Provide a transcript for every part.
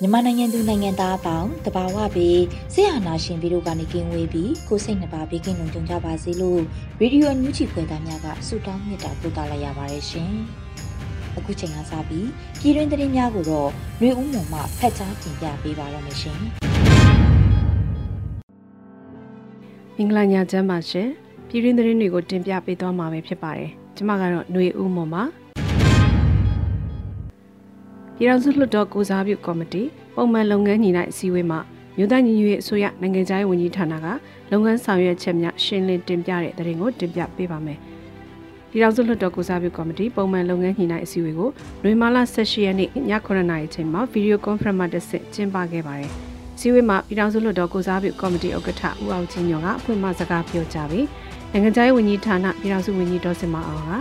မြန်မာနိုင်ငံသူနိုင်ငံသားအပေါင်းတဘာဝပြီးဆရာနာရှင်ပြီးတို့ကနေကင်းဝေးပြီးကိုစိတ်နှပါဘေးကင်းလုံခြုံကြပါစေလို့ရေဒီယိုအန်ယူဂျီဖွယ်သားများကဆုတောင်းမေတ္တာပို့သလိုက်ရပါတယ်ရှင်။အခုချိန်ကစပြီးပြည်တွင်းသတင်းများကိုတော့ຫນွေဦးမုံမှဖတ်ကြားတင်ပြပေးပါရမရှင်။မင်္ဂလာညချမ်းပါရှင်။ပြည်တွင်းသတင်းတွေကိုတင်ပြပေးသွားမှာပဲဖြစ်ပါတယ်။ကျွန်မကတော့ຫນွေဦးမုံပါ။ ပြည်ထောင်စုလွှတ်တော်ကိုစားပြုကော်မတီပုံမှန်လုပ်ငန်းညီနိုင်အစည်းအဝေးမှာမြို့သားညီညွတ်ရေးအစိုးရနိုင်ငံခြားရေးဝန်ကြီးဌာနကလုပ်ငန်းဆောင်ရွက်ချက်များရှင်းလင်းတင်ပြတဲ့သတင်းကိုတင်ပြပေးပါမယ်။ပြည်ထောင်စုလွှတ်တော်ကိုစားပြုကော်မတီပုံမှန်လုပ်ငန်းညီနိုင်အစည်းအဝေးကိုနွေမာလာ18ရက်နေ့ည9:00နာရီချိန်မှာဗီဒီယိုကွန်ဖရင့်မှာတက်ဆင့်ကျင်းပခဲ့ပါတယ်။စည်းဝေးမှာပြည်ထောင်စုလွှတ်တော်ကိုစားပြုကော်မတီဥက္ကဋ္ဌဦးအောင်ချင်းညော်ကအဖွင့်အစကားပြောကြားပြီးနိုင်ငံခြားရေးဝန်ကြီးဌာနပြည်ထောင်စုဝန်ကြီးဒေါ်စင်မအောင်က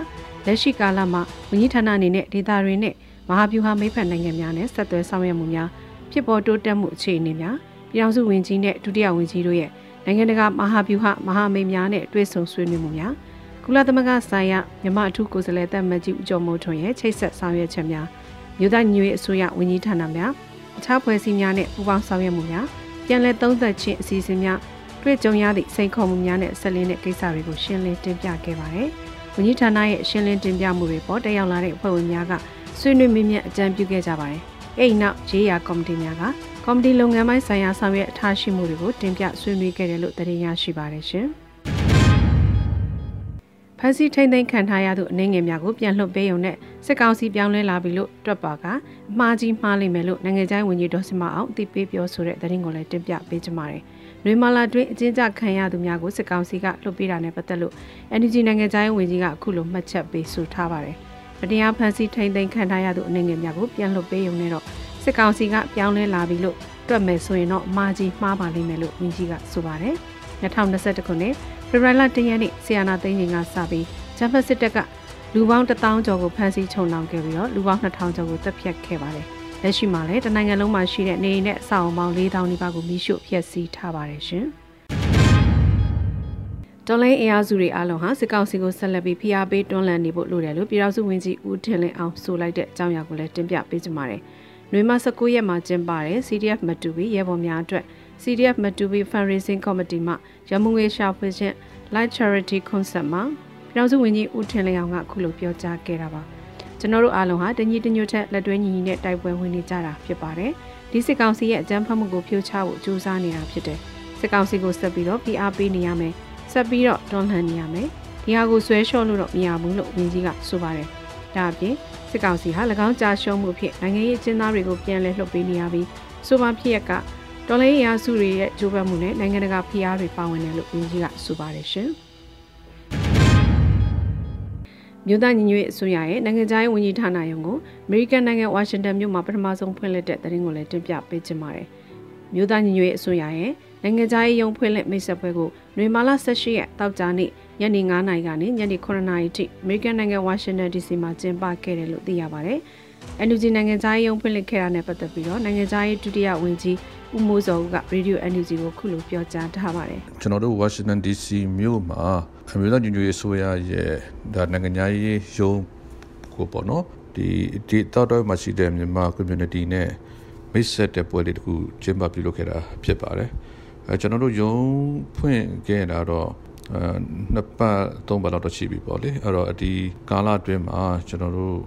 လက်ရှိကာလမှာဝန်ကြီးဌာနအနေနဲ့ဒေသတွေနဲ့ မဟာဗျူဟာမိတ်ဖက်နိုင်ငံများနဲ့ဆက်သွယ်ဆောင်ရွက်မှုများဖြစ်ပေါ်တိုးတက်မှုအခြေအနေများပြည်ထောင်စုဝန်ကြီးနဲ့ဒုတိယဝန်ကြီးတို့ရဲ့နိုင်ငံတကာမဟာဗျူဟာမဟာမိတ်များနဲ့တွဲဆုံဆွေးနွေးမှုများကုလသမဂ္ဂဆိုင်ရာမြန်မာအထူးကိုယ်စားလှယ်တပ်မကြီးဦးကျော်မိုးထွန်းရဲ့ချိတ်ဆက်ဆောင်ရွက်ချက်များမြို့သားညွေအစိုးရဝန်ကြီးဌာနများအခြားဖွဲ့စည်းများနဲ့ပူးပေါင်းဆောင်ရွက်မှုများပြန်လည်သုံးသပ်ခြင်းအစီအစဉ်များတွေ့ကြုံရသည့်စိန်ခေါ်မှုများနဲ့ဆက်လင်းတဲ့ကိစ္စတွေကိုရှင်းလင်းတင်ပြခဲ့ပါတယ်။ဝန်ကြီးဌာနရဲ့ရှင်းလင်းတင်ပြမှုတွေပေါ်တက်ရောက်လာတဲ့အဖွဲ့ဝင်များက ဆွေးနွေးမေးမြန်းအကြံပြုခဲ့ကြပါတယ်။အဲ့ဒီနောက်ရေးရာကော်မတီများကကော်မတီလုပ်ငန်းပိုင်းဆိုင်ရာဆောင်ရွက်အထားရှိမှုတွေကိုတင်ပြဆွေးနွေးခဲ့တယ်လို့သတင်းရရှိပါတယ်ရှင်။ဖန်စီထိမ့်သိမ်းခံထားရသူအနေငယ်များကိုပြန်လွှတ်ပေးရုံနဲ့စစ်ကောင်စီပြောင်းလဲလာပြီလို့တွက်ပါကအမှားကြီးမှားလိမ့်မယ်လို့နိုင်ငံခြားဝန်ကြီးဒေါ်စမအောင်အသိပေးပြောဆိုတဲ့သတင်းကိုလည်းတင်ပြပေးကြပါမယ်။နွေမာလာတွင်အကျဉ်းချခံရသူများကိုစစ်ကောင်စီကလွှတ်ပေးတာနဲ့ပတ်သက်လို့ NUG နိုင်ငံခြားရေးဝန်ကြီးကအခုလိုမှတ်ချက်ပေးဆိုထားပါတယ်။ မတရားဖန်ဆီးထိန်သိမ်းခံထားရသူအနေငယ်များကိုပြန်လွှတ်ပေးရုံနဲ့တော့စစ်ကောင်စီကပြောင်းလဲလာပြီလို့တွက်မယ်ဆိုရင်တော့မာကြီးမှားပါလိမ့်မယ်လို့ဝန်ကြီးကဆိုပါတယ်2021ခုနှစ်ဖေဖော်ဝါရီလ10ရက်နေ့ဆီယနာသိန်းကြီးကစပြီးဂျမ်ဖတ်စစ်တပ်ကလူပေါင်း1000ကျော်ကိုဖမ်းဆီးချုံနှောင်ခဲ့ပြီးတော့လူပေါင်း2000ကျော်ကိုတပ်ဖြတ်ခဲ့ပါတယ်လက်ရှိမှာလည်းတနိုင်ငံလုံးမှာရှိတဲ့နေအိမ်နဲ့အဆောက်အအုံပေါင်း4000နီးပါးကိုမိရှို့ဖျက်ဆီးထားပါတယ်ရှင်။ တော်လိုင်းအင်အားစုတွေအားလုံးဟာစစ်ကောင်စီကိုဆက်လက်ပြီးဖိအားပေးတွန်းလှန်နေဖို့လိုတယ်လို့ပြည်ထောင်စုဝန်ကြီးဦးထင်လင်းအောင်ဆိုလိုက်တဲ့အကြောင်းအရာကိုလည်းတင်ပြပေးကြပါမယ်။နွေမ19ရက်မှာကျင်းပတဲ့ CDF မတူဘီရဲဘော်များအတွက် CDF မတူဘီ Fundraising Committee မှရမုံငွေရှာဖွေခြင်း Light Charity Concert မှာပြည်ထောင်စုဝန်ကြီးဦးထင်လင်းအောင်ကအခုလိုပြောကြားခဲ့တာပါ။ကျွန်တော်တို့အားလုံးဟာတညီတညွတ်ထက်လက်တွဲညီညီနဲ့တိုက်ပွဲဝင်နေကြတာဖြစ်ပါတယ်။ဒီစစ်ကောင်စီရဲ့အကြမ်းဖက်မှုကိုဖြိုချဖို့ကြိုးစားနေတာဖြစ်တယ်။စစ်ကောင်စီကိုဆက်ပြီးတော့ PR ပေးနေရမယ်။ ဆက်ပြီးတော့တွန်းလှန်နေရမယ်ဒီဟာကိုဆွဲလျှော့လို့တော့မရဘူးလို့ဝန်ကြီးကဆိုပါတယ်ဒါအပြင်စစ်ကောင်စီဟာ၎င်းကြာရှုံးမှုဖြစ်နိုင်ငံရေးအကျဉ်းသားတွေကိုပြန်လည်လွှတ်ပေးနေရပြီးဆိုပါဖြစ်ရကတော်လိုင်းရာစုတွေရဲ့ကြိုးပမ်းမှုနဲ့နိုင်ငံတကာဖိအားတွေပါဝင်တယ်လို့ဝန်ကြီးကဆိုပါတယ်ရှင်မြို့သားညီညွတ်ရေးအစိုးရရဲ့နိုင်ငံခြားရေးဝန်ကြီးဌာနရုံးကိုအမေရိကန်နိုင်ငံဝါရှင်တန်မြို့မှာပထမဆုံးဖွင့်လှစ်တဲ့သတင်းကိုလည်းတင်ပြပေးချင်ပါတယ်။မြို့သားညီညွတ်ရေးအစိုးရရဲ့ နိုင်ငံခြားရေးရုံးဖွင့်လှစ်မိတ်ဆက်ပွဲကိုနွေမာလာ18ရက်တောက်ကြနေ့ညနေ9:00နာရီကနေညနေ9:00နာရီထိအမေရိကန်နိုင်ငံဝါရှင်တန် DC မှာကျင်းပခဲ့တယ်လို့သိရပါတယ်။ NUG နိုင်ငံခြားရေးရုံးဖွင့်လှစ်ခဲ့တာနဲ့ပတ်သက်ပြီးတော့နိုင်ငံခြားရေးဒုတိယဝန်ကြီးဦးမိုးစောဦးက Radio NUG ကိုခုလိုပြောကြားထားပါတယ်။ကျွန်တော်တို့ Washington DC မြို့မှာအမေရိကန်ညွှန်ရေးဆိုရရဲ့ဒါနိုင်ငံခြားရေးရုံးကိုပေါ့နော်ဒီဒီတောက်တော့မှရှိတဲ့မြန်မာ community နဲ့မိတ်ဆက်တဲ့ပွဲလေးတခုကျင်းပပြုလုပ်ခဲ့တာဖြစ်ပါတယ်။ အဲကျွန်တော်တို့ယုံဖွင့်ခဲ့တာတော့အဲနှစ်ပတ်သုံးပတ်လောက်တော့ရှိပြီပေါ့လေအဲ့တော့ဒီကာလအတွင်းမှာကျွန်တော်တို့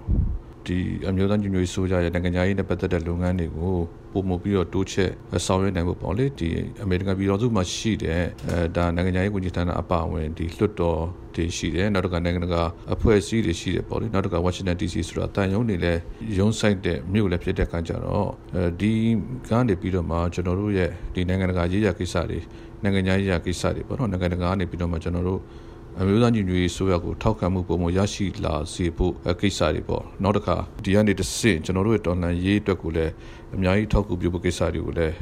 ဒီအမျိုးသားညီညွတ်ရေးဆိုကြရဲ့နိုင်ငံသားရေးနဲ့ပတ်သက်တဲ့လုပ်ငန်းတွေကိုပုံမပြီးတော့တိုးချက်ဆောင်ရွက်နိုင်ဖို့ပေါ့လေဒီအမေရိကန်ပြည်တော်စုမှာရှိတဲ့အဲဒါနိုင်ငံသားရေးဝန်ကြီးဌာနအပါအဝင်ဒီလွှတ်တော်တွေရှိတယ်နောက်တစ်ခါနိုင်ငံတကာအဖွဲ့အစည်းတွေရှိတယ်ပေါ့လေနောက်တစ်ခါ Washington DC ဆိုတာတန်ယုံနေလဲရုံးဆိုင်တဲ့မြို့လည်းဖြစ်တဲ့အခါကျတော့အဲဒီကနေပြီးတော့မှကျွန်တော်တို့ရဲ့ဒီနိုင်ငံတကာရေးရာကိစ္စတွေနိုင်ငံရေးရာကိစ္စတွေပေါ့နော်နိုင်ငံတကာကနေပြီးတော့မှကျွန်တော်တို့ အမျိုးသားညီညွတ်ရေးဆိုရကိုထောက်ခံမှုပုံမရရှိလာစေဖို့ကိစ္စတွေပေါ့နောက်တစ်ခါဒီကနေတစ်ဆင့်ကျွန်တော်တို့ရဲ့တော်လှန်ရေးအတွက်ကိုလည်းအများကြီးထောက်ကူပြုဖို့ကိစ္စတွေကိုလည်း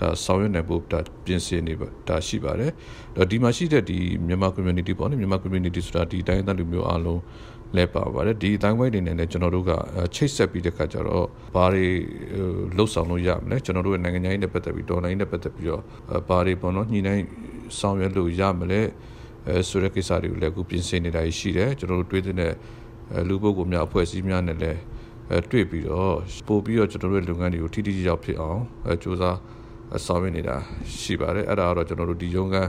ဒါဆောင်ရွက်နိုင်ဖို့ဒါပြင်ဆင်နေပါဒါရှိပါတယ်ဒါဒီမှာရှိတဲ့ဒီမြန်မာ community ပေါ့နော်မြန်မာ community ဆိုတာဒီတိုင်းသားလူမျိုးအားလုံးလဲပါပါတယ်ဒီအတိုင်းဝိုင်းတွေနဲ့လည်းကျွန်တော်တို့ကချိတ်ဆက်ပြီးတဲ့ခါကျတော့ဘာတွေလှုပ်ဆောင်လို့ရမလဲကျွန်တော်တို့ရဲ့နိုင်ငံရေးနဲ့ပတ်သက်ပြီးဒေါ်လာရေးနဲ့ပတ်သက်ပြီးတော့ဘာတွေပေါ့နော်ညှိနှိုင်းဆောင်ရွက်လို့ရမလဲ အဲဆိုတဲ့ကိစ္စတွေကိုလည်းအခုပြင်ဆင်နေတာရှိတယ်ကျွန်တော်တို့တွေးတဲ့လူပုဂ္ဂိုလ်များအဖွဲ့အစည်းများနဲ့လည်းအဲတွေ့ပြီးတော့ပို့ပြီးတော့ကျွန်တော်တို့ရဲ့လုပ်ငန်းတွေကိုထိထိရောက်ဖြစ်အောင်အဲစူးစမ်းဆောင်ရွက်နေတာရှိပါတယ်အဲ့ဒါကတော့ကျွန်တော်တို့ဒီရုံးကအဲ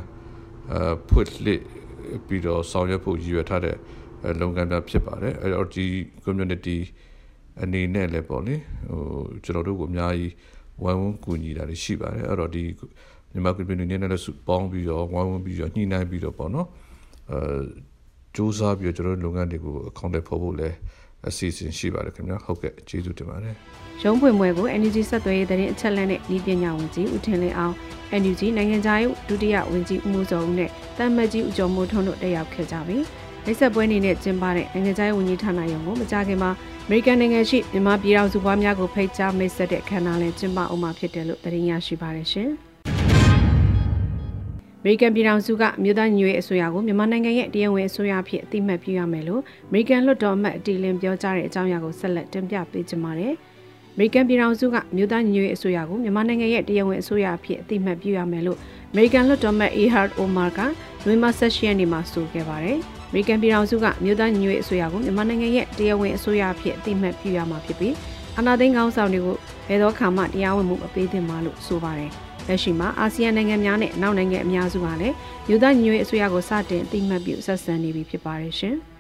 ဖွင့်လှစ်ပြီးတော့ဆောင်ရွက်ဖို့ရည်ရွယ်ထားတဲ့လုပ်ငန်းများဖြစ်ပါတယ်အဲ့တော့ဒီ community အနေနဲ့လည်းပေါ့လေဟိုကျွန်တော်တို့ကိုအများကြီးဝိုင်းဝန်းကူညီတာတွေရှိပါတယ်အဲ့တော့ဒီ မြန်မာ community နဲ့လည်းပေါင်းပြီးတော့ဝိုင်းဝန်းပြီးတော့ညှိနှိုင်းပြီးတော့ပေါ့နော်အဲစူးစမ်းပြီးတော့ကျွန်တော်တို့လုပ်ငန်းတွေကိုအကောင့်တွေဖော်ဖို့လည်းအစီအစဉ်ရှိပါတယ်ခင်ဗျာဟုတ်ကဲ့ကျေးဇူးတင်ပါတယ်ရုံးဖွင့်ပွဲကို NUG ဆက်သွယ်ရေးသတင်းအချက်အလက်နဲ့ဤပညာဝန်ကြီးဦးထင်လင်းအောင် NUG နိုင်ငံခြားရေးဒုတိယဝန်ကြီးဦးမိုးစောဦးနဲ့တမ်မတ်ကြီးဦးကျော်မိုးထွန်းတို့တက်ရောက်ခဲ့ကြပြီးလက်ဆက်ပွဲနေနဲ့ကျင်းပတဲ့နိုင်ငံခြားရေးဝန်ကြီးဌာနရုံးကိုမကြာခင်မှာအမေရိကန်နိုင်ငံရှိမြန်မာပြည်တော်စုပွားများကိုဖိတ်ကြားမိတ်ဆက်တဲ့အခမ်းအနားလည်းကျင်းပအောင်မှာဖြစ်တယ်လို့သတင်းရရှိပါတယ်ရှင်။အ မေရိကန်ပြည်ထောင်စုကအမျိုးသားညီညွတ်ရေးအစိုးရကိုမြန်မာနိုင်ငံရဲ့တရားဝင်အစိုးရအဖြစ်အသိမှတ်ပြုရမယ်လို့အမေရိကန်လွှတ်တော်အမတ်အတီလင်ပြောကြားတဲ့အကြောင်းအရာကိုဆက်လက်တင်ပြပေးကြပါမယ်။အမေရိကန်ပြည်ထောင်စုကအမျိုးသားညီညွတ်ရေးအစိုးရကိုမြန်မာနိုင်ငံရဲ့တရားဝင်အစိုးရအဖြစ်အသိမှတ်ပြုရမယ်လို့အမေရိကန်လွှတ်တော်မတ် Ehard Omar ကနွေမဆက်ရှိရက်နေ့မှာဆိုခဲ့ပါတယ်။အမေရိကန်ပြည်ထောင်စုကအမျိုးသားညီညွတ်ရေးအစိုးရကိုမြန်မာနိုင်ငံရဲ့တရားဝင်အစိုးရအဖြစ်အသိမှတ်ပြုရမှာဖြစ်ပြီးအာဏာသိမ်းကောင်းဆောင်တွေကိုဘယ်တော့မှတရားဝင်မှုမပေးသင့်ပါလို့ဆိုပါတယ်။ လက်ရှိမှာအာဆီယံနိုင်ငံများနဲ့အနောက်နိုင်ငံအများစုကလည်းမြို့သားညီညွတ်ရေးအစိုးရကိုစတင်အသိမှတ်ပြုဆက်ဆံနေပြီဖြစ်ပါတယ်ရှင်။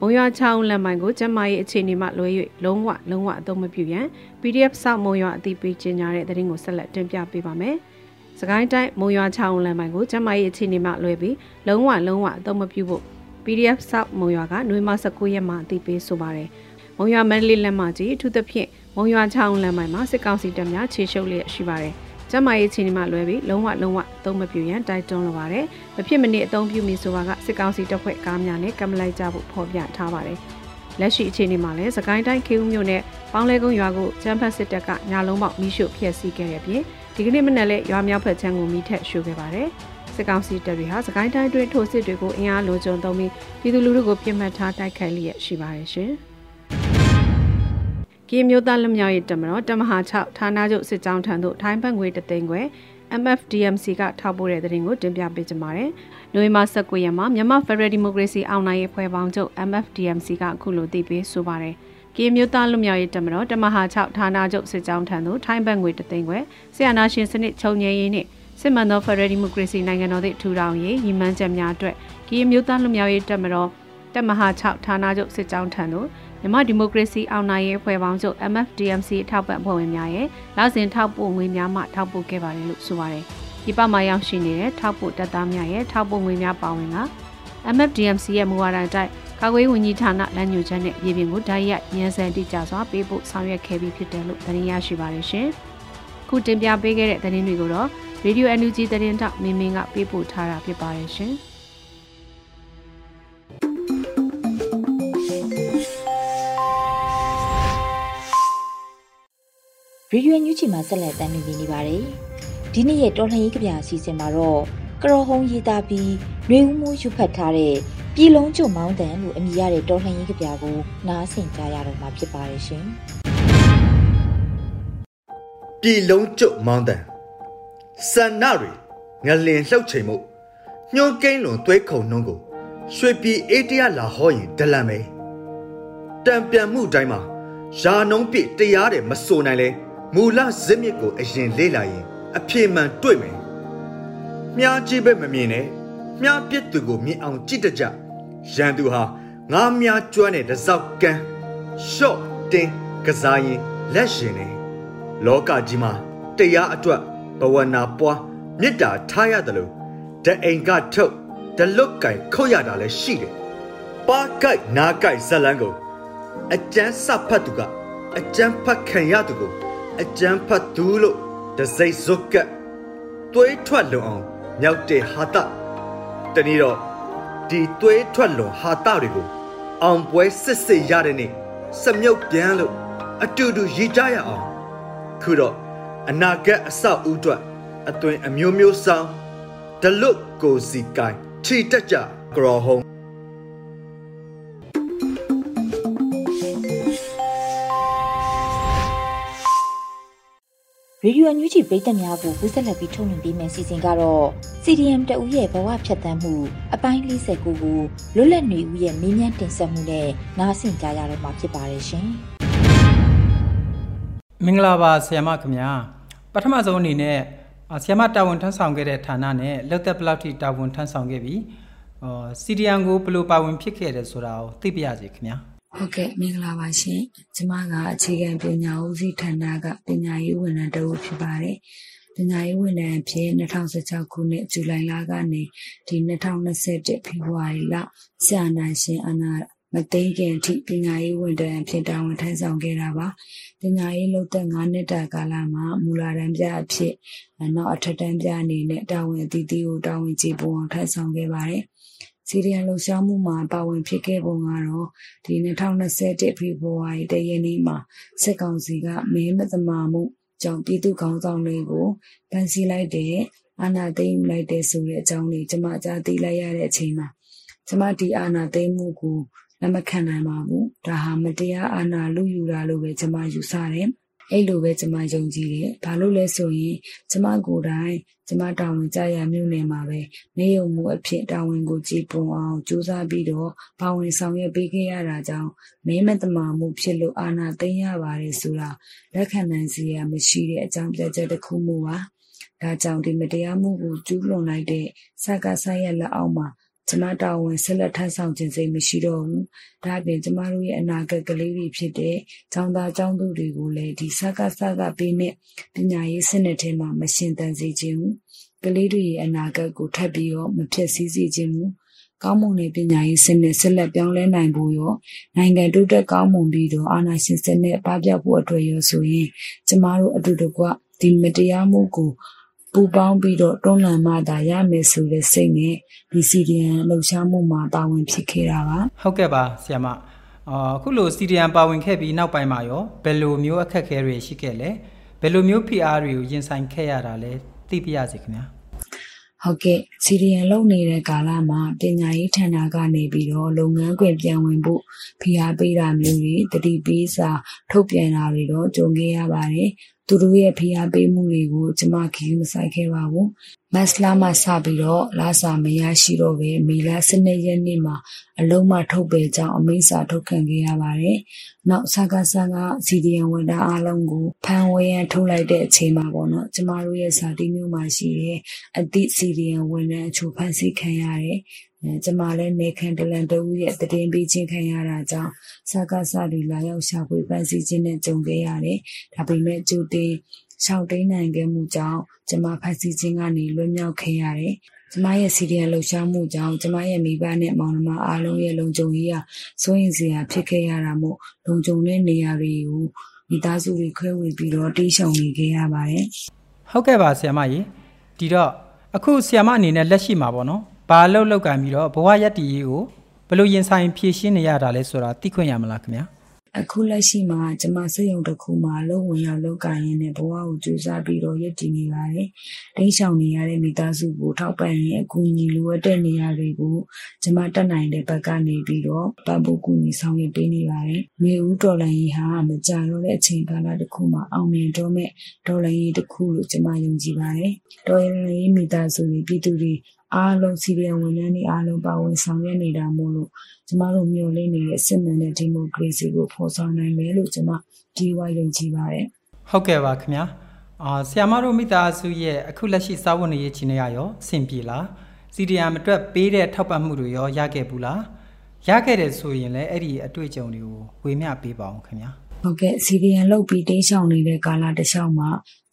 မုံရွာချောင်းလက်မိုင်ကိုကျမရဲ့အခြေအနေမှလွဲ၍လုံးဝလုံးဝအသုံးမပြုရန် PDF စောက်မုံရွာအသိပေးကြေညာတဲ့သတင်းကိုဆက်လက်တင်ပြပေးပါမယ်။စကိုင်းတိုင်းမုံရွာချောင်းလက်မိုင်ကိုကျမရဲ့အခြေအနေမှလွဲပြီးလုံးဝလုံးဝအသုံးမပြုဖို့ PDF စောက်မုံရွာကနှွေမ19ရက်မှအသိပေးဆိုပါတယ်။မုံရွာမန္တလေးလက်မကြီးအထူးသဖြင့် မုံရွာချောင်းလက်မိုင်မှာစစ်ကောင်စီတပ်များခြေရှုပ်လျက်ရှိပါတယ်။ကျမရေးချင်းမှလွဲပြီးလုံးဝလုံးဝအသုံးမပြုရန်တိုက်တွန်းလိုပါတယ်။မဖြစ်မနစ်အသုံးပြုမိဆိုတာကစစ်ကောင်စီတပ်ဖွဲ့ကားများနဲ့ကမ်မလိုက်ကြဖို့ဖော်ပြထားပါတယ်။လက်ရှိအခြေအနေမှာလည်းစကိုင်းတိုင်းခေဦးမြို့နယ်ပေါင်းလဲကုန်းရွာကိုကျန်းဖတ်စစ်တပ်ကညာလုံးပေါက်မိရှုဖျက်ဆီးခဲ့တဲ့ပြင်ဒီကနေ့မနက်လဲရွာမြောက်ဖက်ချမ်းကိုမိထက်ရှို့ခဲ့ပါတယ်။စစ်ကောင်စီတပ်တွေဟာစကိုင်းတိုင်းတွင်ထိုးစစ်တွေကိုအင်အားလိုချုံသုံးပြီးပြည်သူလူထုကိုပြစ်မှတ်ထားတိုက်ခိုက်လျက်ရှိပါတယ်ရှင်။ ကီမျိုးသားလူမျိုးရေးတမတော်တမဟာ6ဌာနချုပ်စစ်ကြောင်းထံသို့ထိုင်းဘတ်ငွေတသိန်းခွဲ MFDMC ကထောက်ပို့တဲ့သတင်းကိုတင်ပြပေးကြပါမယ်။နိုဝင်ဘာ19ရက်မှာမြန်မာ Federal Democracy အောင်နိုင်ရေးဖွဲ့ပေါင်းချုပ် MFDMC ကအခုလိုတည်ပြီးဆိုပါတယ်။ကီမျိုးသားလူမျိုးရေးတမတော်တမဟာ6ဌာနချုပ်စစ်ကြောင်းထံသို့ထိုင်းဘတ်ငွေတသိန်းခွဲဆီယနာရှင်စနစ်ချုပ်ငြိမ်းရေးနှင့်စစ်မှန်သော Federal Democracy နိုင်ငံတော်သည့်ထူထောင်ရေးရည်မှန်းချက်များအတွက်ကီမျိုးသားလူမျိုးရေးတမတော်တမဟာ6ဌာနချုပ်စစ်ကြောင်းထံသို့ မြန်မာဒီမိုကရေစီအောင်နိုင်ရေးဖွဲ့ပေါင်းချုပ် MFDMC ထောက်ပံ့ဖွဲ့ဝင်များရဲ့လောက်စဉ်ထောက်ပို့ငွေများမှထောက်ပို့ခဲ့ပါတယ်လို့ဆိုပါတယ်။ဒီပမာရောက်ရှိနေတဲ့ထောက်ပို့တပ်သားများရဲ့ထောက်ပို့ငွေများပါဝင်က MFDMC ရဲ့မူဝါဒအတိုင်းကာကွယ်ဝန်ကြီးဌာနလမ်းညွှန်ချက်နဲ့ပြည်ပြင်ကိုဓာတ်ရိုက်ညံစံတိကျစွာပေးဖို့ဆောင်ရွက်ခဲ့ပြီးဖြစ်တယ်လို့သတင်းရရှိပါတယ်ရှင်။ခုတင်ပြပေးခဲ့တဲ့သတင်းတွေကိုတော့ Radio NUG သတင်းတောက်မင်းမင်းကပေးပို့ထားတာဖြစ်ပါတယ်ရှင်။ ရေဒီယိုညူချီမှာဆက်လက်တင်ပြနေပါတယ်။ဒီနေ့ရဲ့တော်လှန်ရေးကြပြအစီအစဉ်မှာတော့ကရော်ဟုံးရေးသားပြီးနှွေဦးမှုယူဖတ်ထားတဲ့ပြည်လုံးကျွမောင်းတန်လို့အမည်ရတဲ့တော်လှန်ရေးကြပြကိုနားဆင်ကြရတော့မှာဖြစ်ပါတယ်ရှင်။ပြည်လုံးကျွမောင်းတန်စန္နတွေငလင်လှုပ်ချိန်မှုညှိုးကိန်းလွန်သွဲခုံနှုံးကိုရွှေပြည်အေးတရလာဟောရင်ဒလန်ပဲတံပြန်မှုတိုင်းမှာယာနှုံးပြတရားတယ်မစိုးနိုင်လဲ မူလဇစ်မြစ်ကိုအရင်လေ့လာရင် အဖြေမှန်တွေ့မယ်မြားကြည့်ဘက်မမြင်နဲ့မြားပြစ်သူကိုမြင်အောင်ကြည့်တကြရန်သူဟာငါမြားကျွမ်းတဲ့တစောက်ကန်းရှော့တင်းကစားရင်လက်ရှင်နေလောကကြီးမှာတရားအတွက်ဘဝနာပွားမေတ္တာထားရတယ်လို့တအိမ်ကထုတ်တလွတ်ကင်ခုတ်ရတာလည်းရှိတယ်ပါကိုက်နာကိုက်ဇလန်းကိုအကျန်းစဖတ်သူကအကျန်းဖတ်ခံရသူကို အကျန်းဖတ်သူလို့တစိမ့်ဇုတ်ကသွေးထွက်လွန်အောင်မြောက်တဲ့ဟာတတနည်းတော့ဒီသွေးထွက်လွန်ဟာတတွေကိုအောင်ပွဲစစ်စစ်ရတဲ့နေ့စမြုပ်ပြန်လို့အတူတူရည်ကြရအောင်ခုတော့အနာဂတ်အဆောက်အဦအတွက်အသွင်အမျိုးမျိုးဆောင်ဒလွတ်ကိုစီကိုင်ထီတက်ကြကရောဟုံး ရေဒီယိုအန်ယူဂျီပရိသတ်များကိုကူးဆက်လက်ပြီးထုတ်လွှင့်ပေးမယ့်စီစဉ်ကတော့ CDM တဦးရဲ့ဘဝဖြတ်သန်းမှုအပိုင်း49ကိုလွတ်လပ်နေဦးရဲ့မေးမြန်းတင်ဆက်မှုနဲ့နားဆင်ကြရတော့မှာဖြစ်ပါတယ်ရှင်။မင်္ဂလာပါဆရာမခင်ဗျာပထမဆုံးအနေနဲ့အာဆရာမတာဝန်ထမ်းဆောင်ခဲ့တဲ့ဌာနနဲ့လောက်သက်ဘလောက်ထိတာဝန်ထမ်းဆောင်ခဲ့ပြီးအော်စီဒီအန်ကိုဘယ်လိုပါဝင်ဖြစ်ခဲ့တယ်ဆိုတာကိုသိပြရစီခင်ဗျာ ဟုတ်ကဲ့မင်္ဂလာပါရှင်ကျမကအခြေခံပညာဦးစီးဌာနကပညာရေးဝန်ထမ်းတစ်ဦးဖြစ်ပါတယ်ပညာရေးဝန်ထမ်းအဖြစ်2016ခုနှစ်ဇူလိုင်လကနေဒီ2021ဖေဖော်ဝါရီလဆရာနာရှင်အနာမသိမ်းခင်အထိပညာရေးဝန်ထမ်းအဖြစ်တာဝန်ထမ်းဆောင်ခဲ့တာပါပညာရေးလုပ်သက်9နှစ်တာကာလမှာမူလာတန်းပြအဖြစ်နောက်အထက်တန်းပြအနေနဲ့တာဝန်အသီးသီးကိုတာဝန်ကျေပွန်အောင်ထမ်းဆောင်ခဲ့ပါတယ် စီရီယံလှူရှားမှုမှာပါဝင်ဖြစ်ခဲ့ပုံကတော့ဒီ2021ဖေဖော်ဝါရီတရက်နေ့မှာစစ်ကောင်စီကမဲမသမာမှုကြောင့်ပြည်သူခေါင်းဆောင်တွေကိုဖမ်းဆီးလိုက်တဲ့အာဏာသိမ်းလိုက်တဲ့ဆိုတဲ့အကြောင်းလေးကျွန်မကြားသိလိုက်ရတဲ့အချိန်မှာကျွန်မဒီအာဏာသိမ်းမှုကိုလက်မခံနိုင်ပါဘူးဒါဟာမတရားအာဏာလူယူတာလို့ပဲကျွန်မယူဆတယ် အဲ့လိုပဲကျွန်မယုံကြည်တယ်။ဘာလို့လဲဆိုရင်ကျွန်မကိုယ်တိုင်ကျွန်မတာဝန်ကြရမြို့နယ်မှာပဲနေုံမှုအဖြစ်တာဝန်ကိုကြည်ပွန်အောင်ကြိုးစားပြီးတော့ပါဝင်ဆောင်ရွက်ပေးခဲ့ရတာကြောင့်မဲမတမာမှုဖြစ်လို့အာဏာသိမ်းရပါတယ်ဆိုတာလက်ခံနိုင်စရာမရှိတဲ့အကြောင်းပြချက်တစ်ခုမျိုးပါ။ဒါကြောင့်ဒီမတရားမှုကိုကျူးလွန်လိုက်တဲ့စကားဆိုင်ရလက်အောက်မှာ ကျမတာဝန်ဆက်လက်ထမ်းဆောင်ခြင်းစိတ်မရှိတော့ဘူး။ဒါ့အပြင်ကျမတို့ရဲ့အနာဂတ်ကလေးတွေဖြစ်တဲ့ចောင်းသားចောင်းသူတွေကိုလည်းဒီစကားစကားပေးမဲ့ပညာရေးစနစ်ထဲမှာမရှင်သန်စေခြင်းဘူး။ကလေးတွေရဲ့အနာဂတ်ကိုထပ်ပြီးတော့မဖြစ်စည်းစေခြင်းဘူး။ကောင်းမွန်တဲ့ပညာရေးစနစ်ဆက်လက်ပြောင်းလဲနိုင်ဖို့ရောနိုင်ငံတိုးတက်ကောင်းမွန်ပြီးတော့အာဏာရှင်စနစ်ပပျောက်ဖို့အတွက်ရောဆိုရင်ကျမတို့အတူတကွဒီမတရားမှုကို ပူပေါင်းပြီးတော့တွန်းလှန်မှသာရမယ်ဆိုတဲ့စိတ်နဲ့ဒီစီဒီယန်လှုပ်ရှားမှုမှာပါဝင်ဖြစ်ခဲ့တာပါဟုတ်ကဲ့ပါဆရာမအာအခုလိုစီဒီအန်ပါဝင်ခဲ့ပြီးနောက်ပိုင်းမှာရောဘယ်လိုမျိုးအခက်အခဲတွေရှိခဲ့လဲဘယ်လိုမျိုး PR တွေကိုရင်ဆိုင်ခဲ့ရတာလဲသိပြရစီခင်ဗျာဟုတ်ကဲ့စီဒီယန်လုပ်နေတဲ့ကာလမှာပညာရေးဌာနကနေပြီးတော့လုပ်ငန်းခွင်ပြန်ဝင်ဖို့ဖိအားပေးတာမျိုးတွေတတိပေးစာထုတ်ပြန်တာတွေတော့ကြုံခဲ့ရပါတယ် သူတို့ရဲ့ဖိအားပေးမှုတွေကိုကျမခီးမဆိုင်ခဲ့ပါဘူးမက်စလာမှစပြီးတော့လာစာမရရှိတော့ပဲမီလာစနေရက်နေ့မှာအလုံးမထုတ်ပေကြောင်းအမိန့်စာထုတ်ခံခဲ့ရပါတယ်နောက်ဆာကဆာကစီဒီယန်ဝန်ထမ်းအားလုံးကိုဖန်ဝဲရန်ထုတ်လိုက်တဲ့အချိန်မှာပေါ့နော်ကျမတို့ရဲ့စာတီးမျိုးမှာရှိတဲ့အသည့်စီဒီယန်ဝန်ထမ်းအချို့ဖန်ဆီးခံရတယ်အဲ ကျမလည်းနေခံတလန်တူရဲ့တည်င်းပေးခြင်းခံရတာကြောင့်စကားစတွေလာရောက်ရှာဖွေပန်းစည်းခြင်းနဲ့ကြုံခဲ့ရတယ်။ဒါပေမဲ့ကြိုတင်ရှောင်တိန်နိုင်ခဲ့မှုကြောင့်ကျမဖန်ဆီးခြင်းကနေလွတ်မြောက်ခဲ့ရတယ်။ကျမရဲ့စီဒီယန်လှူရှားမှုကြောင့်ကျမရဲ့မိဘနဲ့မောင်နှမအားလုံးရဲ့လုံခြုံရေးဟာစိုးရင်စရာဖြစ်ခဲ့ရတာမို့လုံခြုံတဲ့နေရာတွေကိုမိသားစုတွေခွဲဝေပြီးတော့တေးရှောင်နေခဲ့ရပါတယ်။ဟုတ်ကဲ့ပါဆရာမကြီးဒီတော့အခုဆရာမအနေနဲ့လက်ရှိမှာပေါ့နော် ဘာလို့လောက်ကန်ပြီးတော့ဘဝရက်တည်ရေးကိုဘယ်လိုရင်ဆိုင်ဖြည့်ရှင်းနေရတာလဲဆိုတာသိခွင့်ရမလားခင်ဗျာအခုလက်ရှိမှာကျမစက်ရုံတစ်ခုမှာလုံဝင်ရောက်လောက်ကိုင်းရင်းနဲ့ဘဝကိုကြိုးစားပြီးတော့ရည်တည်နေပါတယ်။တိတ်ဆောင်နေရတဲ့မိသားစုကိုထောက်ပံ့ရင်အကူအညီလိုအပ်တဲ့နေရာတွေကိုကျမတက်နိုင်တဲ့ဘက်ကနေပြီးတော့ပတ်ဖို့ကူညီဆောင်ရွက်ပေးနေပါတယ်။မြေဦးတော်လိုင်းကြီးဟာမကြတော့တဲ့အချိန်ကာလတစ်ခုမှာအောင်မြင်တော့မဲ့တော်လိုင်းကြီးတစ်ခုလို့ကျမယုံကြည်ပါတယ်။တော်လိုင်းကြီးမိသားစုတွေပြည်သူတွေ အားလုံးစီရီယံဝန်ထမ်းတွေအားလုံးပါဝင်ဆောင်ရွက်နေတာမို့လို့ကျမတို့မျှော်လင့်နေတဲ့စစ်မှန်တဲ့ဒီမိုကရေစီကိုဖော်ဆောင်နိုင်မယ်လို့ကျမဒီဝါယုံကြည်ပါတယ်ဟုတ်ကဲ့ပါခင်ဗျာအာဆီယမတို့မိသားစုရဲ့အခုလက်ရှိစာဝန်နေရေးချင်းရရောအဆင်ပြေလားစီဒီအမ်အတွက်ပေးတဲ့ထောက်ပံ့မှုတွေရောရခဲ့ဘူးလားရခဲ့တယ်ဆိုရင်လည်းအဲ့ဒီအတွေ့အကြုံတွေကိုဝေမျှပေးပါအောင်ခင်ဗျာဟုတ်ကဲ့စီဒီအမ်လောက်ပြီးတင်းရှောင်နေတဲ့ကာလတစ်လျှောက်မှာ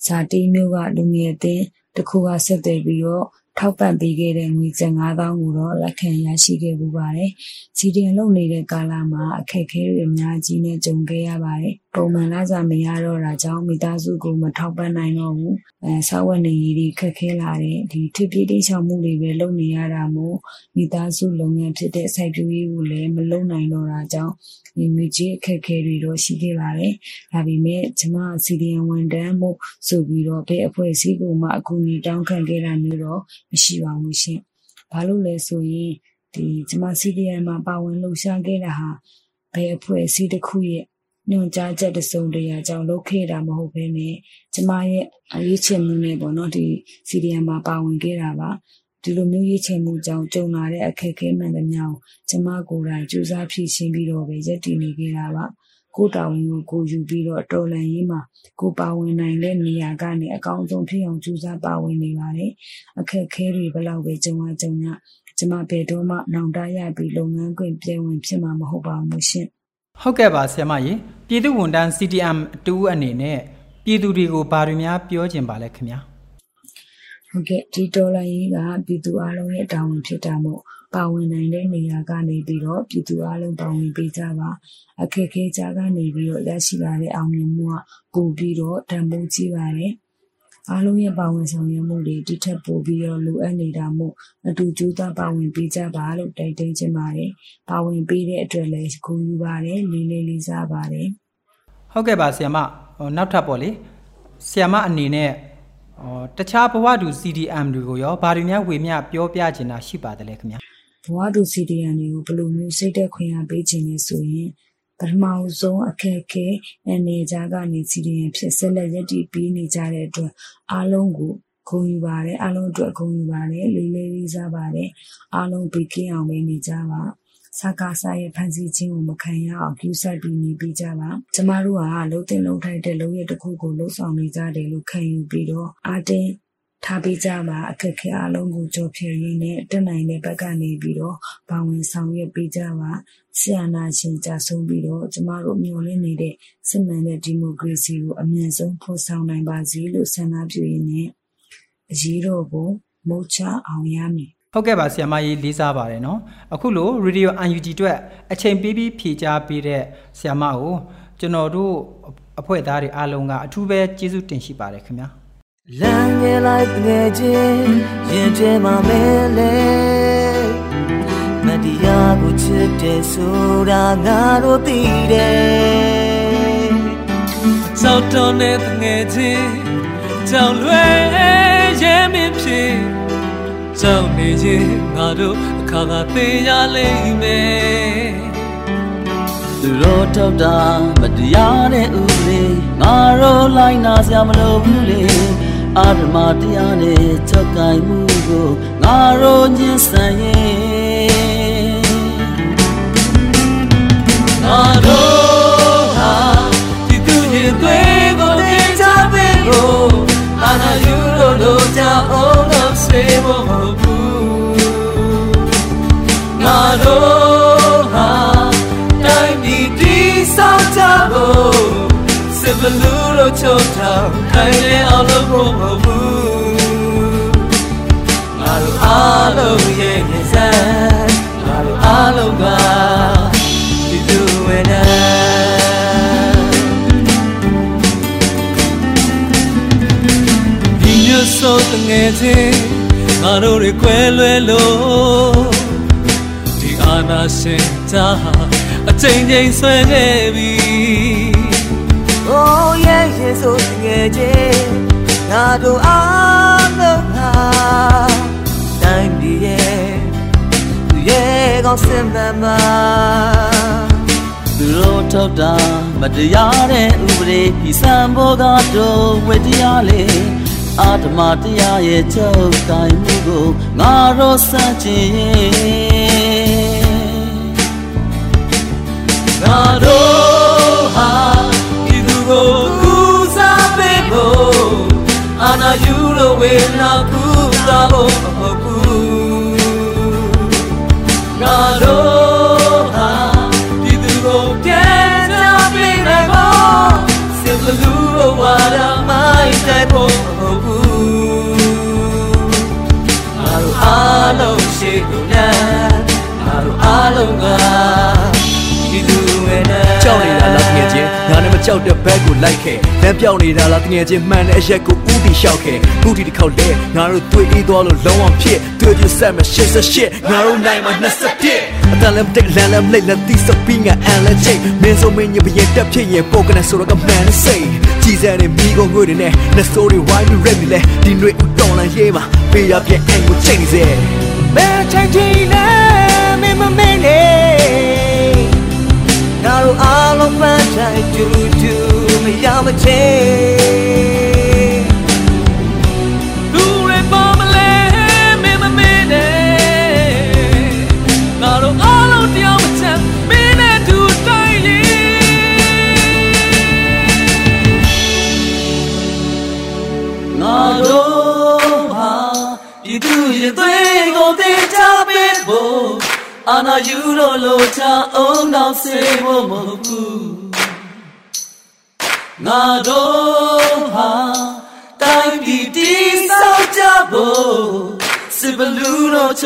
ဇာတိမျိုးကလူငယ်အသင်းတစ်ခုကဆက်သွယ်ပြီးတော့ ထောက်ပံ့ပေးခဲ့တဲ့ငွေကျပ်9000ကိုတော့လက်ခံရရှိခဲ့ပူပါတယ်။စီဒီအမ်လုပ်နေတဲ့ကာလမှာအခက်အခဲတွေအများကြီးနဲ့ကြုံခဲ့ရပါတယ်။ ပုံမှန်လာစားမရတော့တာကြောင့်မိသားစုကိုမထောက်ပံ့နိုင်တော့ဘူး။အဲဆောက်ဝတ်နေရေးတွေခက်ခဲလာတဲ့ဒီထိပြေးတိချောင်မှုတွေပဲလုပ်နေရတာမို့မိသားစုလုပ်ငန်းဖြစ်တဲ့စိုက်ပျိုးရေးကိုလည်းမလုပ်နိုင်တော့တာကြောင့်ဒီငွေကြေးအခက်အခဲတွေတော့ရှိခဲ့ပါတယ်။ဒါပေမဲ့ကျမစီဒီအမ်ဝန်တန်းမှုဆိုပြီးတော့ဘယ်အဖွဲ့အစည်းကိုမှအကူအညီတောင်းခံခဲ့တာမျိုးတော့မရှိပါဘူးရှင်။ဘာလို့လဲဆိုရင်ဒီကျမ CDM မှာပါဝင်လှူရှားခဲ့တာဟာဘယ်အဖွဲ့အစည်းတစ်ခုရဲ့ ညွှန်ကြားချက်တစုံတရာကြောင့်လုပ်ခဲ့တာမဟုတ်ဘဲနဲ့ကျမရဲ့အရေးချင်မှုနဲ့ပေါ့နော်ဒီ CDM မှာပါဝင်ခဲ့တာပါဒီလိုမျိုးရေးချင်မှုကြောင့်ကြုံလာတဲ့အခက်အခဲမှန်သမျှကိုကျမကိုယ်တိုင်ကြိုးစားဖြည့်ရှင်းပြီးတော့ပဲရက်တည်နေခဲ့တာပါကိုတာဝန်ကိုကိုယူပြီးတော့တော်လန်ရေးမှာကိုပါဝင်နိုင်တဲ့နေရာကနေအကောင်းဆုံးဖြစ်အောင်ကြိုးစားပါဝင်နေပါတယ်အခက်ခဲတွေဘလောက်ပဲကြုံရကြုံရကျမဘယ်တော့မှနောင်တရပြီးလုပ်ငန်းခွင်ပြည်ဝင်ဖြစ်မှာမဟုတ်ပါဘူးရှင် ဟုတ်ကဲ့ပါဆရာမကြီးပြည်သူဝန်ထမ်း CTM အတူအနေနဲ့ပြည်သူတွေကိုဘာတွေများပြောချင်ပါလဲခင်ဗျာဟုတ်ကဲ့ဒီတော်လိုင်းရေးကပြည်သူအလုံးရဲ့တာဝန်ဖြစ်တာမို့ပါဝင်နိုင်တဲ့နေရာကနေပြီးတော့ပြည်သူအလုံးပါဝင်ပေးကြပါအခက်ခဲကြားကနေပြီးတော့ရရှိလာတဲ့အောင်မြင်မှုကပိုပြီးတော့တန်ဖိုးကြီးပါတယ် အားလုံးရဲ့ပါဝင်ဆောင်ရွက်မှုတွေတိထက်ပိုပြီးတော့လိုအပ်နေတာမို့အတူကြိုးစားပါဝင်ပေးကြပါလို့တိုက်တွန်းချင်ပါတယ်။ပါဝင်ပေးတဲ့အတွက်လည်းဂုဏ်ယူပါတယ်လေးလေးလေးစားပါတယ်။ဟုတ်ကဲ့ပါဆရာမနောက်ထပ်ပေါ့လေဆရာမအနေနဲ့တခြားဘဝတူ CDM တွေကိုရောဘာတွေများဝေမျှပြောပြချင်တာရှိပါတယ်လဲခင်ဗျာ။ဘဝတူ CDM တွေကိုဘယ်လိုမျိုးစိတ်သက်ခွင့်အားပေးခြင်းလဲဆိုရင် ပထမဆုံးအခက်အခဲအနေကြားကနေစီဒီရင်ဖြစ်ဆက်လက်ရည်တည်ပြီးနေကြတဲ့အတွက်အားလုံးကိုဂုဏ်ယူပါတယ်အားလုံးအတွက်ဂုဏ်ယူပါတယ်လေးလေးလေးစားပါတယ်အားလုံးဘေးကင်းအောင်ပဲနေကြပါစကားစားရဲ့ဖန်ဆီးခြင်းကိုမခံရအောင်ပြုဆိုင်ပြီးနေပြီးကြပါကျမတို့ကလှုပ်တင်လှုပ်ထိုက်တဲ့လုပ်ရတစ်ခုကိုလှုပ်ဆောင်နေကြတယ်လို့ခံယူပြီးတော့အာတင် ထားပေးကြပါအခက်ခဲအလုံးကိုကြော်ဖြည့်ရင်းနဲ့တက်နိုင်တဲ့ဘက်ကနေပြီးတော့ဘာဝင်ဆောင်ရွက်ပေးကြပါဆရာနာရှင်ကြဆုံးပြီးတော့ကျမတို့မျှော်လင့်နေတဲ့စစ်မှန်တဲ့ဒီမိုကရေစီကိုအမြန်ဆုံးဖော်ဆောင်နိုင်ပါစေလို့ဆန္ဒပြုရင်းနဲ့အရေးတော်ကိုမုတ်ချအောင်ရမည်ဟုတ်ကဲ့ပါဆရာမကြီးလေးစားပါတယ်နော်အခုလို Radio UNG အတွက်အချိန်ပေးပြီးဖြေကြားပေးတဲ့ဆရာမကိုကျွန်တော်တို့အဖွဲ့သားတွေအားလုံးကအထူးပဲကျေးဇူးတင်ရှိပါတယ်ခင်ဗျာ လမ်းငယ်လိုက်ငယ်ချင်းရင်ထဲမှာမဲလေမတရားကိုချစ်တယ်ဆိုတာငါတို့သိတယ်စောက်တော်နဲ့ငယ်ချင်းကြောင်လွယ်ရဲမင်းဖြစ်ကြောင်နေချင်းငါတို့အခါခါသိရလိမ့်မယ်သူတို့ထောက်တာမတရားတဲ့ဥပဒေငါတို့လိုက်နာစရာမလိုဘူးလေ အာဓမတရားနဲ့ချုပ်ကိုင်မှုကိုငါတို့ညှင်းဆန်ရင်ငါတို့ဟာဒီသူရင်သွေးကိုတင်ချပေးကိုအာနာယူလို့လို့ကြအောင်လို့စေဖို့ဘူးငါတို့ဟာတိုင်းပြည်တည်ဆောက်ကြဖို့စစ် ဘလူးလို့ချုံထောင်ခိုင်နေအောင်လို့ဖို့မဟုတ်ဘူးငါတို့အားလုံးရဲ့နေစံငါတို့အားလုံးကဒီသူဝေနာဒီညဆိုတငယ်ချင်းငါတို့တွေကွဲလွဲလို့ဒီအာနာရှင်တာအချိန်ချင်းဆွဲနေပြီ Oh yeah yeah so ငယ်ချင်းငါတို့အားလုံးဟာတိုင်းပြည်ရဲ့သူရဲ့ကောင်းစင်မှန်မှာသူတို့ထောက်တာမတရားတဲ့ဥပဒေပြည်စံဘောကတော့ဝေတရားလေအာဓမတရားရဲ့ချုပ်တိုင်းမှုကိုငါတို့စัจင် နာကူတာဖို့မဟုတ်ဘူးငါတို့ဟာဒီသူကိုပြန်ချပေးနိုင်ဖို့စစ်ဘလူးဝါရမိုင်းတိုင်းဖို့မဟုတ်ဘူးငါတို့အားလုံးရှိကိုနဲ့ငါတို့အားလုံးကဒီသူရဲ့ကြောက်နေတာလားတကယ်ချင်းငါနဲ့မကြောက်တဲ့ဘက်ကိုလိုက်ခဲ့လမ်းပြောင်းနေတာလားတကယ်ချင်းမှန်တဲ့အရက်ကိုဥတီ လျှောက်ခဲ့ခုဒီတစ်ခေါက်လဲငါတို့တွေ့အေးသွားလို့လုံးဝဖြစ်တွေ့ပြဆက်မ88ငါတို့နိုင်မှာ21အတန်လည်းတက်လမ်းလည်းလိတ်လည်းတီးစပင်းကအန်လည်းချိတ်မင်းဆိုမင်းညပရင်တက်ဖြစ်ရင်ပိုကနေဆိုတော့ကမန်စိတ်ကြည်စဲနေမိကုန်ငွေတွေနဲ့လက်စိုးတွေဝိုင်းပြီးရက်နေလဲဒီຫນွေဦးတော်လန်ရေးမှာပေးရပြဲအိမ်ကိုချိန်နေစေဘ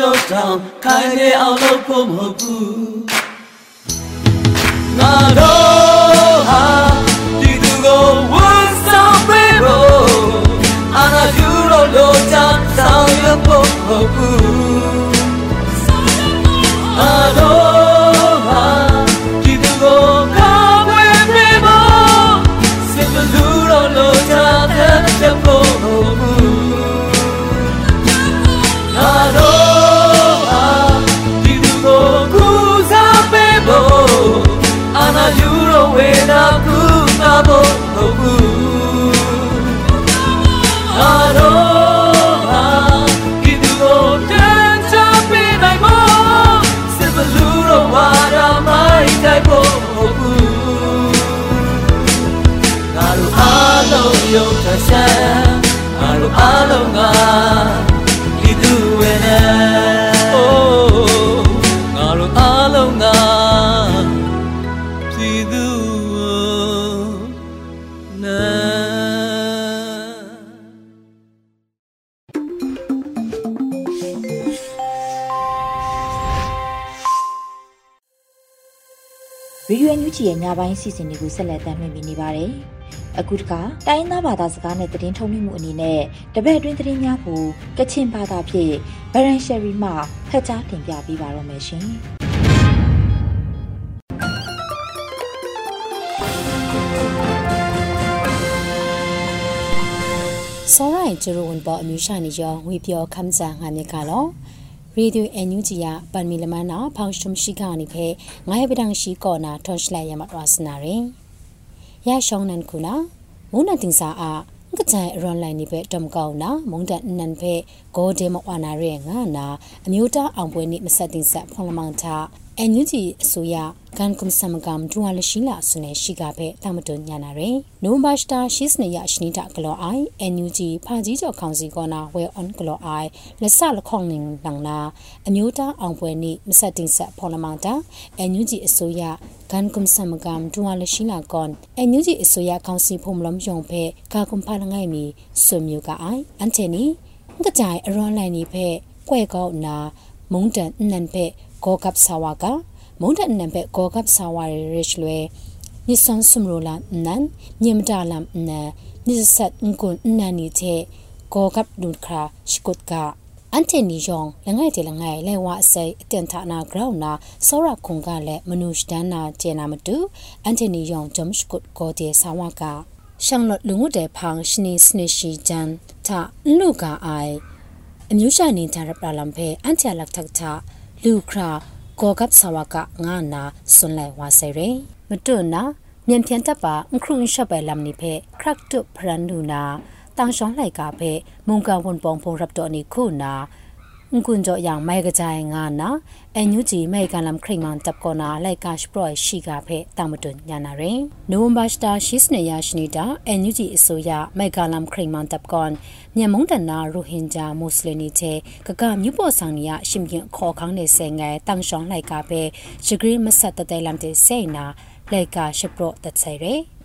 ချုပ်တောင်ခိုင်နေအောင်လုပ်ဖို့မဟုတ်ဘူးငါတို့ဟာဒီသူကိုဝန်ဆောင်ပေးဖို့အာနာယူလို့လို့ချဆောင်ရဖို့မဟုတ်ဘူး Aloha, up နာရေဒီယိုညူချီရဲ့ညပိုင်းစီစဉ်တွေကိုဆက်လက်တင်ပြနေပါတယ်။အခုတခါတိုင်းရင်းသားဘာသာစကားနဲ့သတင်းထုတ်လွှင့်မှုအနေနဲ့တပတ်အတွင်းသတင်းများကိုကချင်ဘာသာဖြင့်ဗရန်ရှယ်ရီမှဖတ်ကြားတင်ပြပေးပါရမရှင်။ င်ဂျရိုဝန်ပေါ်အမျိုးရှာနေကြောဝေပြောခမ်းစာငါမြက်ကလောရေဒီယိုအန်ယူဂျီယာပန်မီလမနာဖောင်ရှုံရှိခါနိဖေငါယပဒန်ရှိကောနာထွန်ရှလိုက်ရမတော်စနာရင်ရရှောင်းနန်ခုနာမုန်နတင်စာအာကကြိုင်ရွန်လိုင်းနိဖေတမ်ကောင်းနာမုန်ဒန်နန်ဖေဂိုဒေမဝနာရဲငါနာအမျိုးသားအောင်ပွဲနိမဆက်တင်ဆက်ဖွန်လမောင်တာ အန်ယူဂျီအစိုးရကန်ကွန်ဆမ်ကမ်ဒူဝါလရှိလာဆုနေရှိကဖဲတာမတွညာနာရယ်နိုဘတ်စတာရှိစနေရရှိနေတာကလောအိုင်အန်ယူဂျီဖာကြီးကျော်ခေါင်စီကောနာဝဲအွန်ကလောအိုင်လက်ဆလခေါင်နင်းလန်နာအမျိုးသားအောင်ပွဲနေ့မဆက်တင်ဆက်ဖော်လမန်တာအန်ယူဂျီအစိုးရကန်ကွန်ဆမ်ကမ်ဒူဝါလရှိလာကွန်အန်ယူဂျီအစိုးရခေါင်စီဖုံမလုံးယုံဖဲကာကွန်ဖာလငိုင်မီဆွေမျိုးကအိုင်အန်ချေနီငကြိုင်အရွန်လိုင်းနိဖဲကွဲကောက်နာမုန်တန်နန်ဖဲ ဂောကပ်ဆာဝါကမုန်တန်နန်ဖဲဂောကပ်ဆာဝါရရစ်လွဲနိဆန်ဆုမရိုလာနန်ညမတာလမ်နာနိစတ်ငွန်းနာနီချေဂောကပ်ဒုခရာရှိကုတ်ကအန်တီနီယောင်လငယ်တေလငယ်လဲဝါအစိအတန်ထာနာဂရောင်းနာစောရခုံကလည်းမနုရှဒန်နာကျေနာမတူအန်တီနီယောင်ဂျမ်ရှ်ကုတ်ကိုတေဆာဝါကရှန်လတ်လူငုတေဖောင်ရှနီစနီရှိဂျန်တာလူကအိုင်အမျိုးရှာနေကြရပလမ်ဖေအန်တီလက်ထက်တာ လူခရာကောကပ်ဆာဝကငါနာဆွန်လိုက်ဝါစေရမတွနာမြန်ပြန်တပ်ပါအခရုံရှပ်ပဲလမ်နိဖေခရက်တုဖရန်ဒူနာတန်ရှောင်းလိုက်ကဖေမုန်ကဝန်ပုံဖုံရပ်တော်နိခုနာ ငွန်းကြောយ៉ាងမိုက်ကကြိုင်ငါနာအန်ယူဂျီမေကန်လမ်ခရိမန်တပ်ကောနာလိုက်ကရှ်ပရိုရှိကဖဲတာမတွညာနာရင်နိုဝင်ဘာစတာရှိစနေရရှိနေတာအန်ယူဂျီအစိုးရမေကန်လမ်ခရိမန်တပ်ကွန်မြန်မုန်တနာရိုဟင်ဂျာမွတ်စလင်နီတဲ့ကကမြို့ပေါ်ဆောင်နီယရှင်ပြန်ခေါ်ခေါင်းနေဆဲငယ်တန်ရှောင်းလိုက်ကဖဲရှဂရီမဆက်တတဲလမ်တဲ့ဆေနာလိုက်ကရှ်ပရိုတက်ဆဲရဲ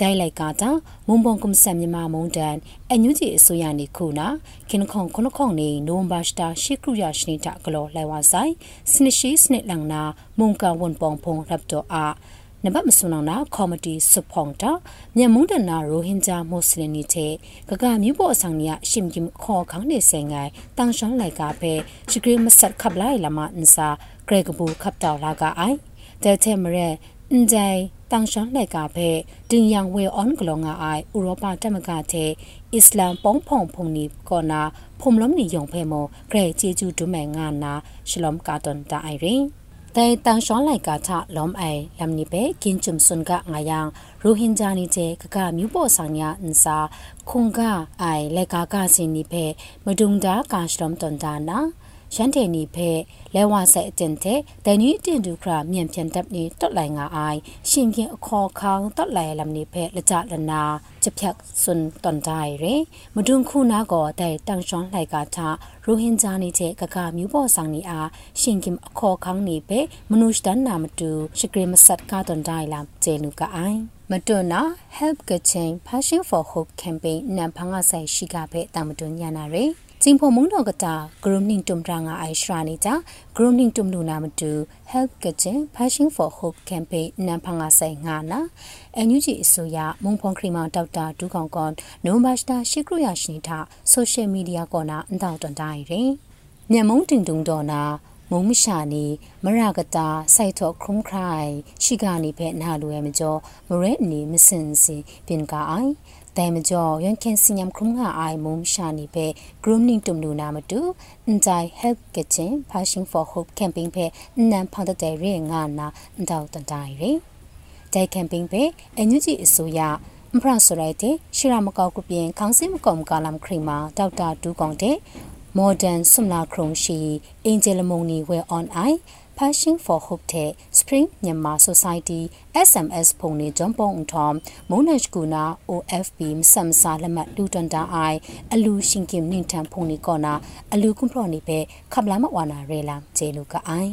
ဒိုင်လိုက်ကတာမုံပုံကွန်ဆမ်မြန်မာမုံတန်အညူဂျီအစိုးရနေခုနာကင်ခွန်ခုနခွန်နေနိုဘတ်စတာရှိကရူယာရှနေတာကလောလိုက်ဝဆိုင်စနရှိစနစ်လန်နာမုံကဝန်ပုံဖုံရပ်တော့အာနဘတ်မဆုနောင်နာကော်မတီစုဖောင်တာမြန်မုန်တနာရိုဟင်ဂျာမွတ်စလင်နေတဲ့ကကမြို့ပေါ်အဆောင်ရရှင်ကင်ခေါ်ခေါင်းနေစင်ငိုင်တန်ရှောင်းလိုက်ကပဲရှိကရမဆတ်ခပ်လိုက်လာမအန်စာဂရဂဘူခပ်တော်လာကအိုင်တဲ့တဲ့မရဲအန်ဂျိုင် တန်ရှန်လက်ကပဲတင်ယံဝဲအွန်ဂလောငါအိုင်ဥရောပတမကတဲ့အစ္စလမ်ပုံဖုံဖုန်နီကောနာဖုံလုံးနီယုံဖဲမောဂရဲချေကျူဒုမဲငါနာရှလမ်ကာတန်တာအိုင်ရင်တိုင်တန်ရှောင်းလိုက်ကာချလောမ်အိုင်လမ်နိပဲကင်ချုံစွန်ကငါယံရိုဟင်ဂျာနီတဲ့ကကမျိုးပေါ်ဆောင်ရအန်စာခုံကအိုင်လက်ကာကစင်နိပဲမဒုံဒါကာရှလမ်တန်ဒါနာ ရန်တဲ့နေဖဲလဲဝဆက်အတင်တဲ့ဒန်နီတင်ဒူခရာမြန်ပြန်တပ်နေတွတ်လိုင်ငါအိုင်ရှင်ပြင်းအခေါ်ခေါင်းတွတ်လိုင်လမ်နေဖဲလကြလနာချက်ဖြတ်စွန်တန်တိုင်ရေမဒွန်ခုနာကောတဲ့တန်ရှွန်လိုက်ကထရိုဟင်ဂျာနေတဲ့ကကမျိုးပေါ်ဆောင်နေအားရှင်ကင်အခေါ်ခေါင်းနေဖဲမနုရှ်တန်နာမတူရှဂရမဆတ်ကာတန်တိုင်လမ်ဂျေနူကအိုင်မတွနာ help kitchen passion for hope campaign နံဖန်ကဆိုင်ရှိကဖဲတာမတွညာနာရေ 징포 몽노가다 그룹닝 tumranga aishra ja grooming tumluna mtu help kitchen passion for hope campaign nampanga sai nga na NUG isuya mongphon krima doctor du kong kon no master shikruya shinitha social media kona ndaw ton dai re မျက်မုံတင်တုံတော်နာမုံမရှာနေမရကတာစိုက်တော်ခုံခိုင်ရှိကနေဖဲနာလိုရဲ့မကျော်မရဲအနေမစင်စင်ပင်ကအိုင် တိုင်မကျော်ရန်ကန်စညမ်ခုံငါအိုင်မုံရှာနေပဲ grooming တုံလူနာမတူအန်တိုင် help kitchen passion for hope campaign ဖဲနန်ဖောင်းတဲ့ရဲငါနာအန်တောက်တန်တိုင်ရဲတိုင် campaign ဖဲအန်ယူဂျီအစိုးရမဖရဆိုရိုက်တဲ့ရှီရာမကောက်ကပြင်ခေါင်းစင်းမကုံကာလမ်ခရီမာဒေါက်တာဒူးကောင်တဲ့ modern sumla khrong shi angel mongni we on i Passion for Hope တဲ့ Spring Myanmar Society SMS ဖုန်နေဂျွန်ပုံထ ோம் မုန်နက်ကူနာ OFB စမ်စာလမတ်လူတန်တာအိုင်အလူရှင်ကင်နင်ထန်ဖုန်နေကောနာအလူကွန်ပရော်နေပဲခပ်လာမဝါနာရဲလာဂျေလူကအိုင်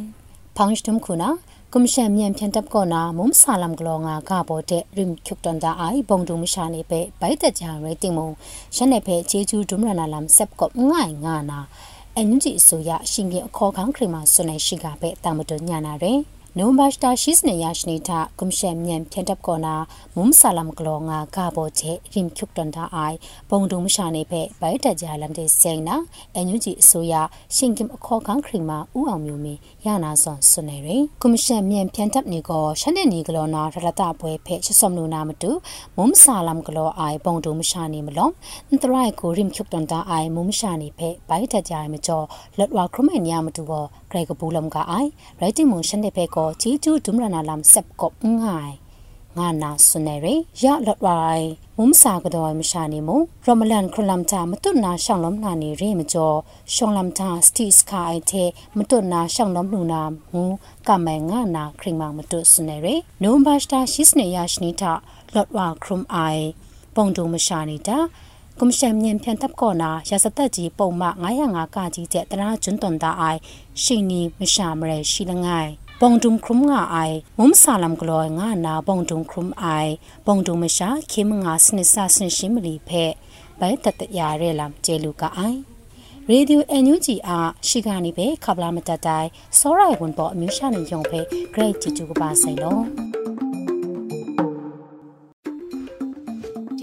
ဖောင်စတမ်ခုနာကွန်ရှင်မြန်ဖြန်တပ်ကောနာမုံဆာလမ်ဂလောငါကဘောတဲ့ရင်ခုတ်တန်တာအိုင်ဘုံဒုံမရှာနေပဲဘိုက်တကြရဲတင်မုံရှန်နေဖဲချေချူဒုမရနာလမ်ဆက်ကောငိုင်ငါနာ အန်ယူဂျီအစိုးရရှင်ကအခေါ်ခေါင်းခရမဆွနေရှိကပဲတာမတော်ညာနာတယ် နိုဘတ်စတာရှိစနေရရှိနေတာကွန်ရှန်မြန်ဖြန်တပ်ကောနာမုံဆာလမ်ကလောငါကဘောချေရင်ခုတ်တန်တာအိုင်ပုံတုံမရှာနေဖက်ဘိုက်တကြလမ်တဲ့စိန်နာအန်ယူဂျီအစိုးရရှင်ကအခေါ်ခေါင်းခရမဥအောင်မျိုးမင်းရနာစွန်ဆွနေရင်ကွန်ရှန်မြန်ဖြန်တပ်နေကောရှန်တဲ့နေကလောနာရတပွဲဖက်ချစုံနူနာမတူမုံဆာလမ်ကလောအိုင်ပုံတုံမရှာနေမလုံးအန်တရိုက်ကိုရင်ခုတ်တန်တာအိုင်မုံရှာနေဖက်ဘိုက်တကြမကျော်လက်ဝါခရမန်ညာမတူဘောဂ ရေကပူလမ်ကအိုင်ရိုက်တင်မွန်ရှန်တဲ့ဖက်ကောချီကျူဒုမရနာလမ်ဆက်ကော့ငိုင်ငါနာဆွနေရရလတ်ဝိုင်မုံစာကတော်မရှာနေမရမလန်ခရလမ်တာမတွနာရှောင်းလုံးနာနေရေမကျော်ရှောင်းလမ်တာစတီစကိုင်တဲ့မတွနာရှောင်းလုံးလူနာမူကမဲငါနာခရင်မမတွဆွနေရနိုဘတ်စတာရှိစနေရရှိနေတာလတ်ဝါခရုမ်အိုင်ပုံတုံမရှာနေတာ ကွန်ရှန်မြန်ဖြန်တပ်ကောနာရစသက်ကြီးပုံမှ905ကကြီးကျက်တနာကျွန်းတွန်တာအိုင်ရှိနီမရှာမရရှိလငိုင်ပုံတုံခရုံငါအိုင်မုံဆာလမ်ကလောငါနာပုံတုံခရုံအိုင်ပုံတုံမရှာခေမငါစနစ်ဆာစင်ရှိမလီဖဲဘဲတတရရဲလမ်ကျဲလူကအိုင်ရေဒီယိုအန်ယူဂျီအားရှိကနေပဲခပလာမတတိုင်စောရိုင်ဝန်ပေါ်အမျိုးရှာနေရုံပဲ great ကြည့်ကြပါစိုင်တော့